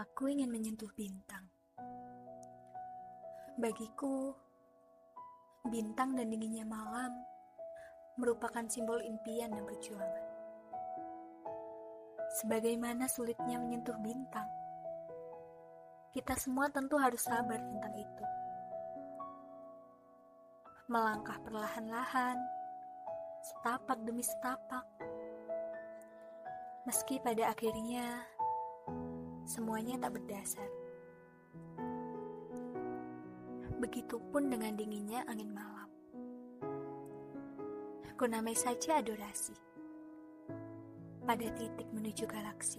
Aku ingin menyentuh bintang. Bagiku, bintang dan dinginnya malam merupakan simbol impian dan perjuangan. Sebagaimana sulitnya menyentuh bintang, kita semua tentu harus sabar tentang itu. Melangkah perlahan-lahan, setapak demi setapak, meski pada akhirnya semuanya tak berdasar. Begitupun dengan dinginnya angin malam. Kunamai saja adorasi. Pada titik menuju galaksi.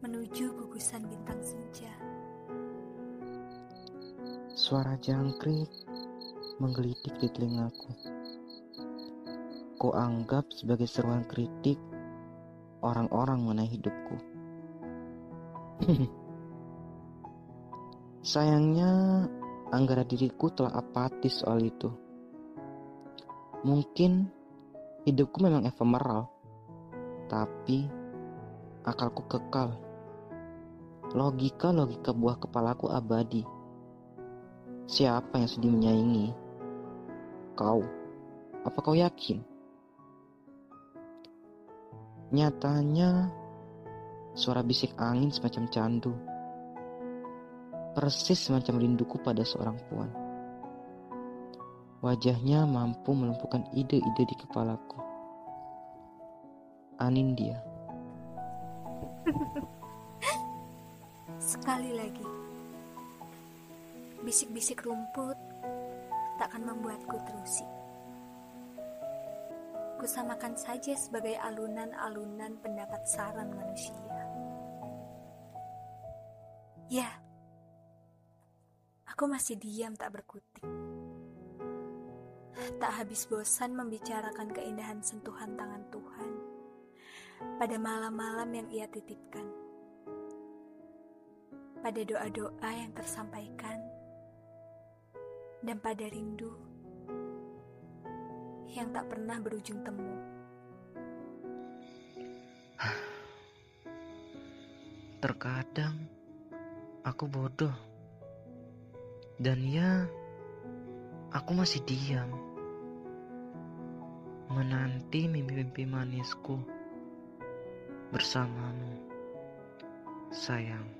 Menuju gugusan bintang senja. Suara jangkrik menggelitik di telingaku. Ku anggap sebagai seruan kritik orang-orang mengenai hidupku. Sayangnya, anggara diriku telah apatis soal itu. Mungkin hidupku memang ephemeral, tapi akalku kekal. Logika-logika buah kepalaku abadi. Siapa yang sedih menyaingi? Kau. Apa kau yakin? Nyatanya, suara bisik angin semacam candu. Persis semacam rinduku pada seorang puan. Wajahnya mampu melumpuhkan ide-ide di kepalaku. Anindya. Sekali lagi, bisik-bisik rumput takkan membuatku terusi. Kusamakan saja sebagai alunan-alunan pendapat saran manusia. Ya, aku masih diam tak berkutik. Tak habis bosan membicarakan keindahan sentuhan tangan Tuhan pada malam-malam yang ia titipkan. Pada doa-doa yang tersampaikan dan pada rindu yang tak pernah berujung temu. Terkadang aku bodoh. Dan ya, aku masih diam. Menanti mimpi-mimpi manisku bersamamu. Sayang.